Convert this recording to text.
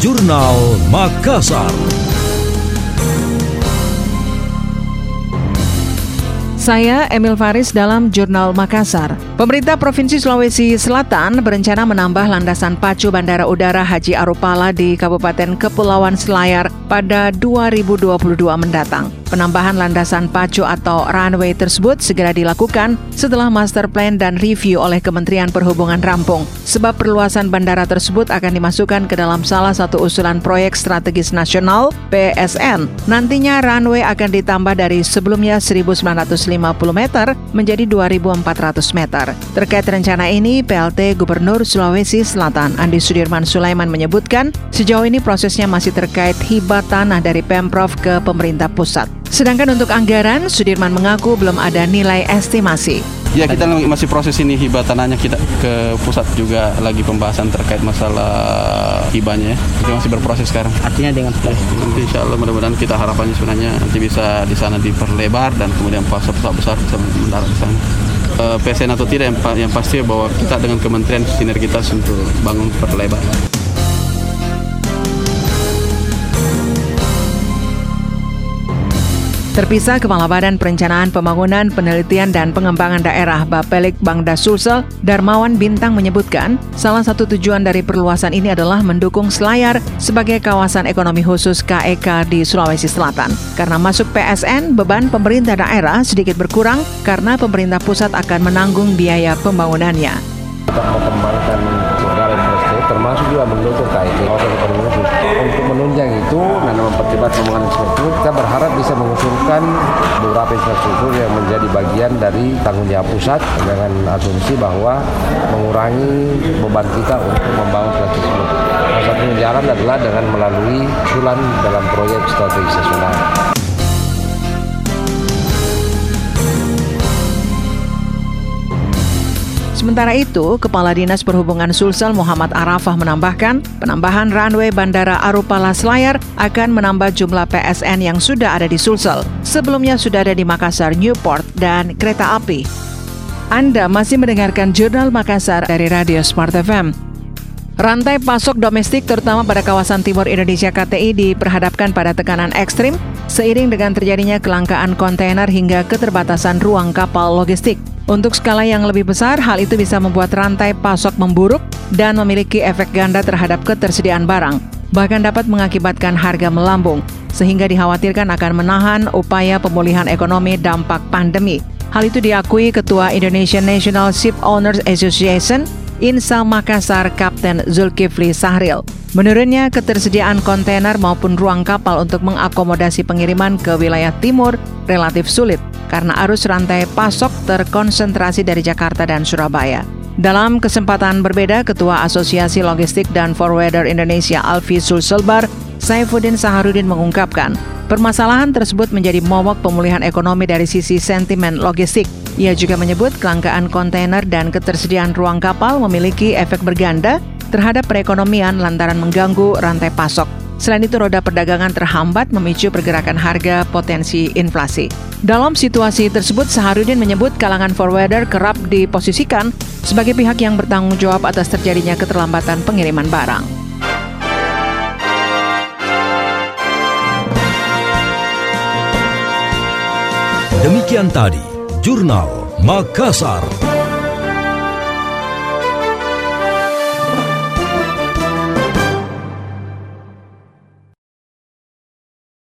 Jurnal Makassar. Saya Emil Faris dalam Jurnal Makassar. Pemerintah Provinsi Sulawesi Selatan berencana menambah landasan pacu Bandara Udara Haji Arupala di Kabupaten Kepulauan Selayar pada 2022 mendatang. Penambahan landasan pacu atau runway tersebut segera dilakukan setelah master plan dan review oleh Kementerian Perhubungan rampung. Sebab perluasan bandara tersebut akan dimasukkan ke dalam salah satu usulan proyek strategis nasional PSN. Nantinya runway akan ditambah dari sebelumnya 1950 meter menjadi 2400 meter. Terkait rencana ini, PLT Gubernur Sulawesi Selatan Andi Sudirman Sulaiman menyebutkan sejauh ini prosesnya masih terkait hibah tanah dari Pemprov ke pemerintah pusat. Sedangkan untuk anggaran, Sudirman mengaku belum ada nilai estimasi. Ya kita masih proses ini hibah tanahnya kita ke pusat juga lagi pembahasan terkait masalah hibahnya. Itu masih berproses sekarang. Artinya dengan ya, nanti insya Allah mudah-mudahan kita harapannya sebenarnya nanti bisa di sana diperlebar dan kemudian pasar-pasar besar bisa mendarat di sana. Eh, PSN atau tidak yang, yang pasti bahwa kita dengan kementerian sinergitas untuk bangun perlebar. Terpisah Kepala Badan Perencanaan Pembangunan Penelitian dan Pengembangan Daerah Bapelik Bangda Sulsel, Darmawan Bintang menyebutkan, salah satu tujuan dari perluasan ini adalah mendukung Selayar sebagai kawasan ekonomi khusus KEK di Sulawesi Selatan. Karena masuk PSN, beban pemerintah daerah sedikit berkurang karena pemerintah pusat akan menanggung biaya pembangunannya. Kita mengembangkan termasuk juga mendukung KEK menunjang itu dan mempercepat pembangunan infrastruktur, kita berharap bisa mengusulkan beberapa infrastruktur yang menjadi bagian dari tanggung jawab pusat dengan asumsi bahwa mengurangi beban kita untuk membangun infrastruktur. Salah satunya jalan adalah dengan melalui usulan dalam proyek strategis nasional. Sementara itu, Kepala Dinas Perhubungan Sulsel Muhammad Arafah menambahkan, penambahan runway Bandara Arupala Selayar akan menambah jumlah PSN yang sudah ada di Sulsel. Sebelumnya sudah ada di Makassar, Newport, dan kereta api. Anda masih mendengarkan Jurnal Makassar dari Radio Smart FM. Rantai pasok domestik terutama pada kawasan timur Indonesia KTI diperhadapkan pada tekanan ekstrim seiring dengan terjadinya kelangkaan kontainer hingga keterbatasan ruang kapal logistik. Untuk skala yang lebih besar, hal itu bisa membuat rantai pasok memburuk dan memiliki efek ganda terhadap ketersediaan barang, bahkan dapat mengakibatkan harga melambung, sehingga dikhawatirkan akan menahan upaya pemulihan ekonomi dampak pandemi. Hal itu diakui Ketua Indonesian National Ship Owners Association, Insal Makassar, Kapten Zulkifli Sahril. Menurutnya, ketersediaan kontainer maupun ruang kapal untuk mengakomodasi pengiriman ke wilayah timur relatif sulit karena arus rantai pasok terkonsentrasi dari Jakarta dan Surabaya. Dalam kesempatan berbeda, Ketua Asosiasi Logistik dan Forwarder Indonesia Alfi Sulselbar, Saifuddin Saharudin mengungkapkan, permasalahan tersebut menjadi momok pemulihan ekonomi dari sisi sentimen logistik. Ia juga menyebut kelangkaan kontainer dan ketersediaan ruang kapal memiliki efek berganda terhadap perekonomian lantaran mengganggu rantai pasok. Selain itu, roda perdagangan terhambat memicu pergerakan harga potensi inflasi. Dalam situasi tersebut, Saharudin menyebut kalangan forwarder kerap diposisikan sebagai pihak yang bertanggung jawab atas terjadinya keterlambatan pengiriman barang. Demikian tadi, Jurnal Makassar.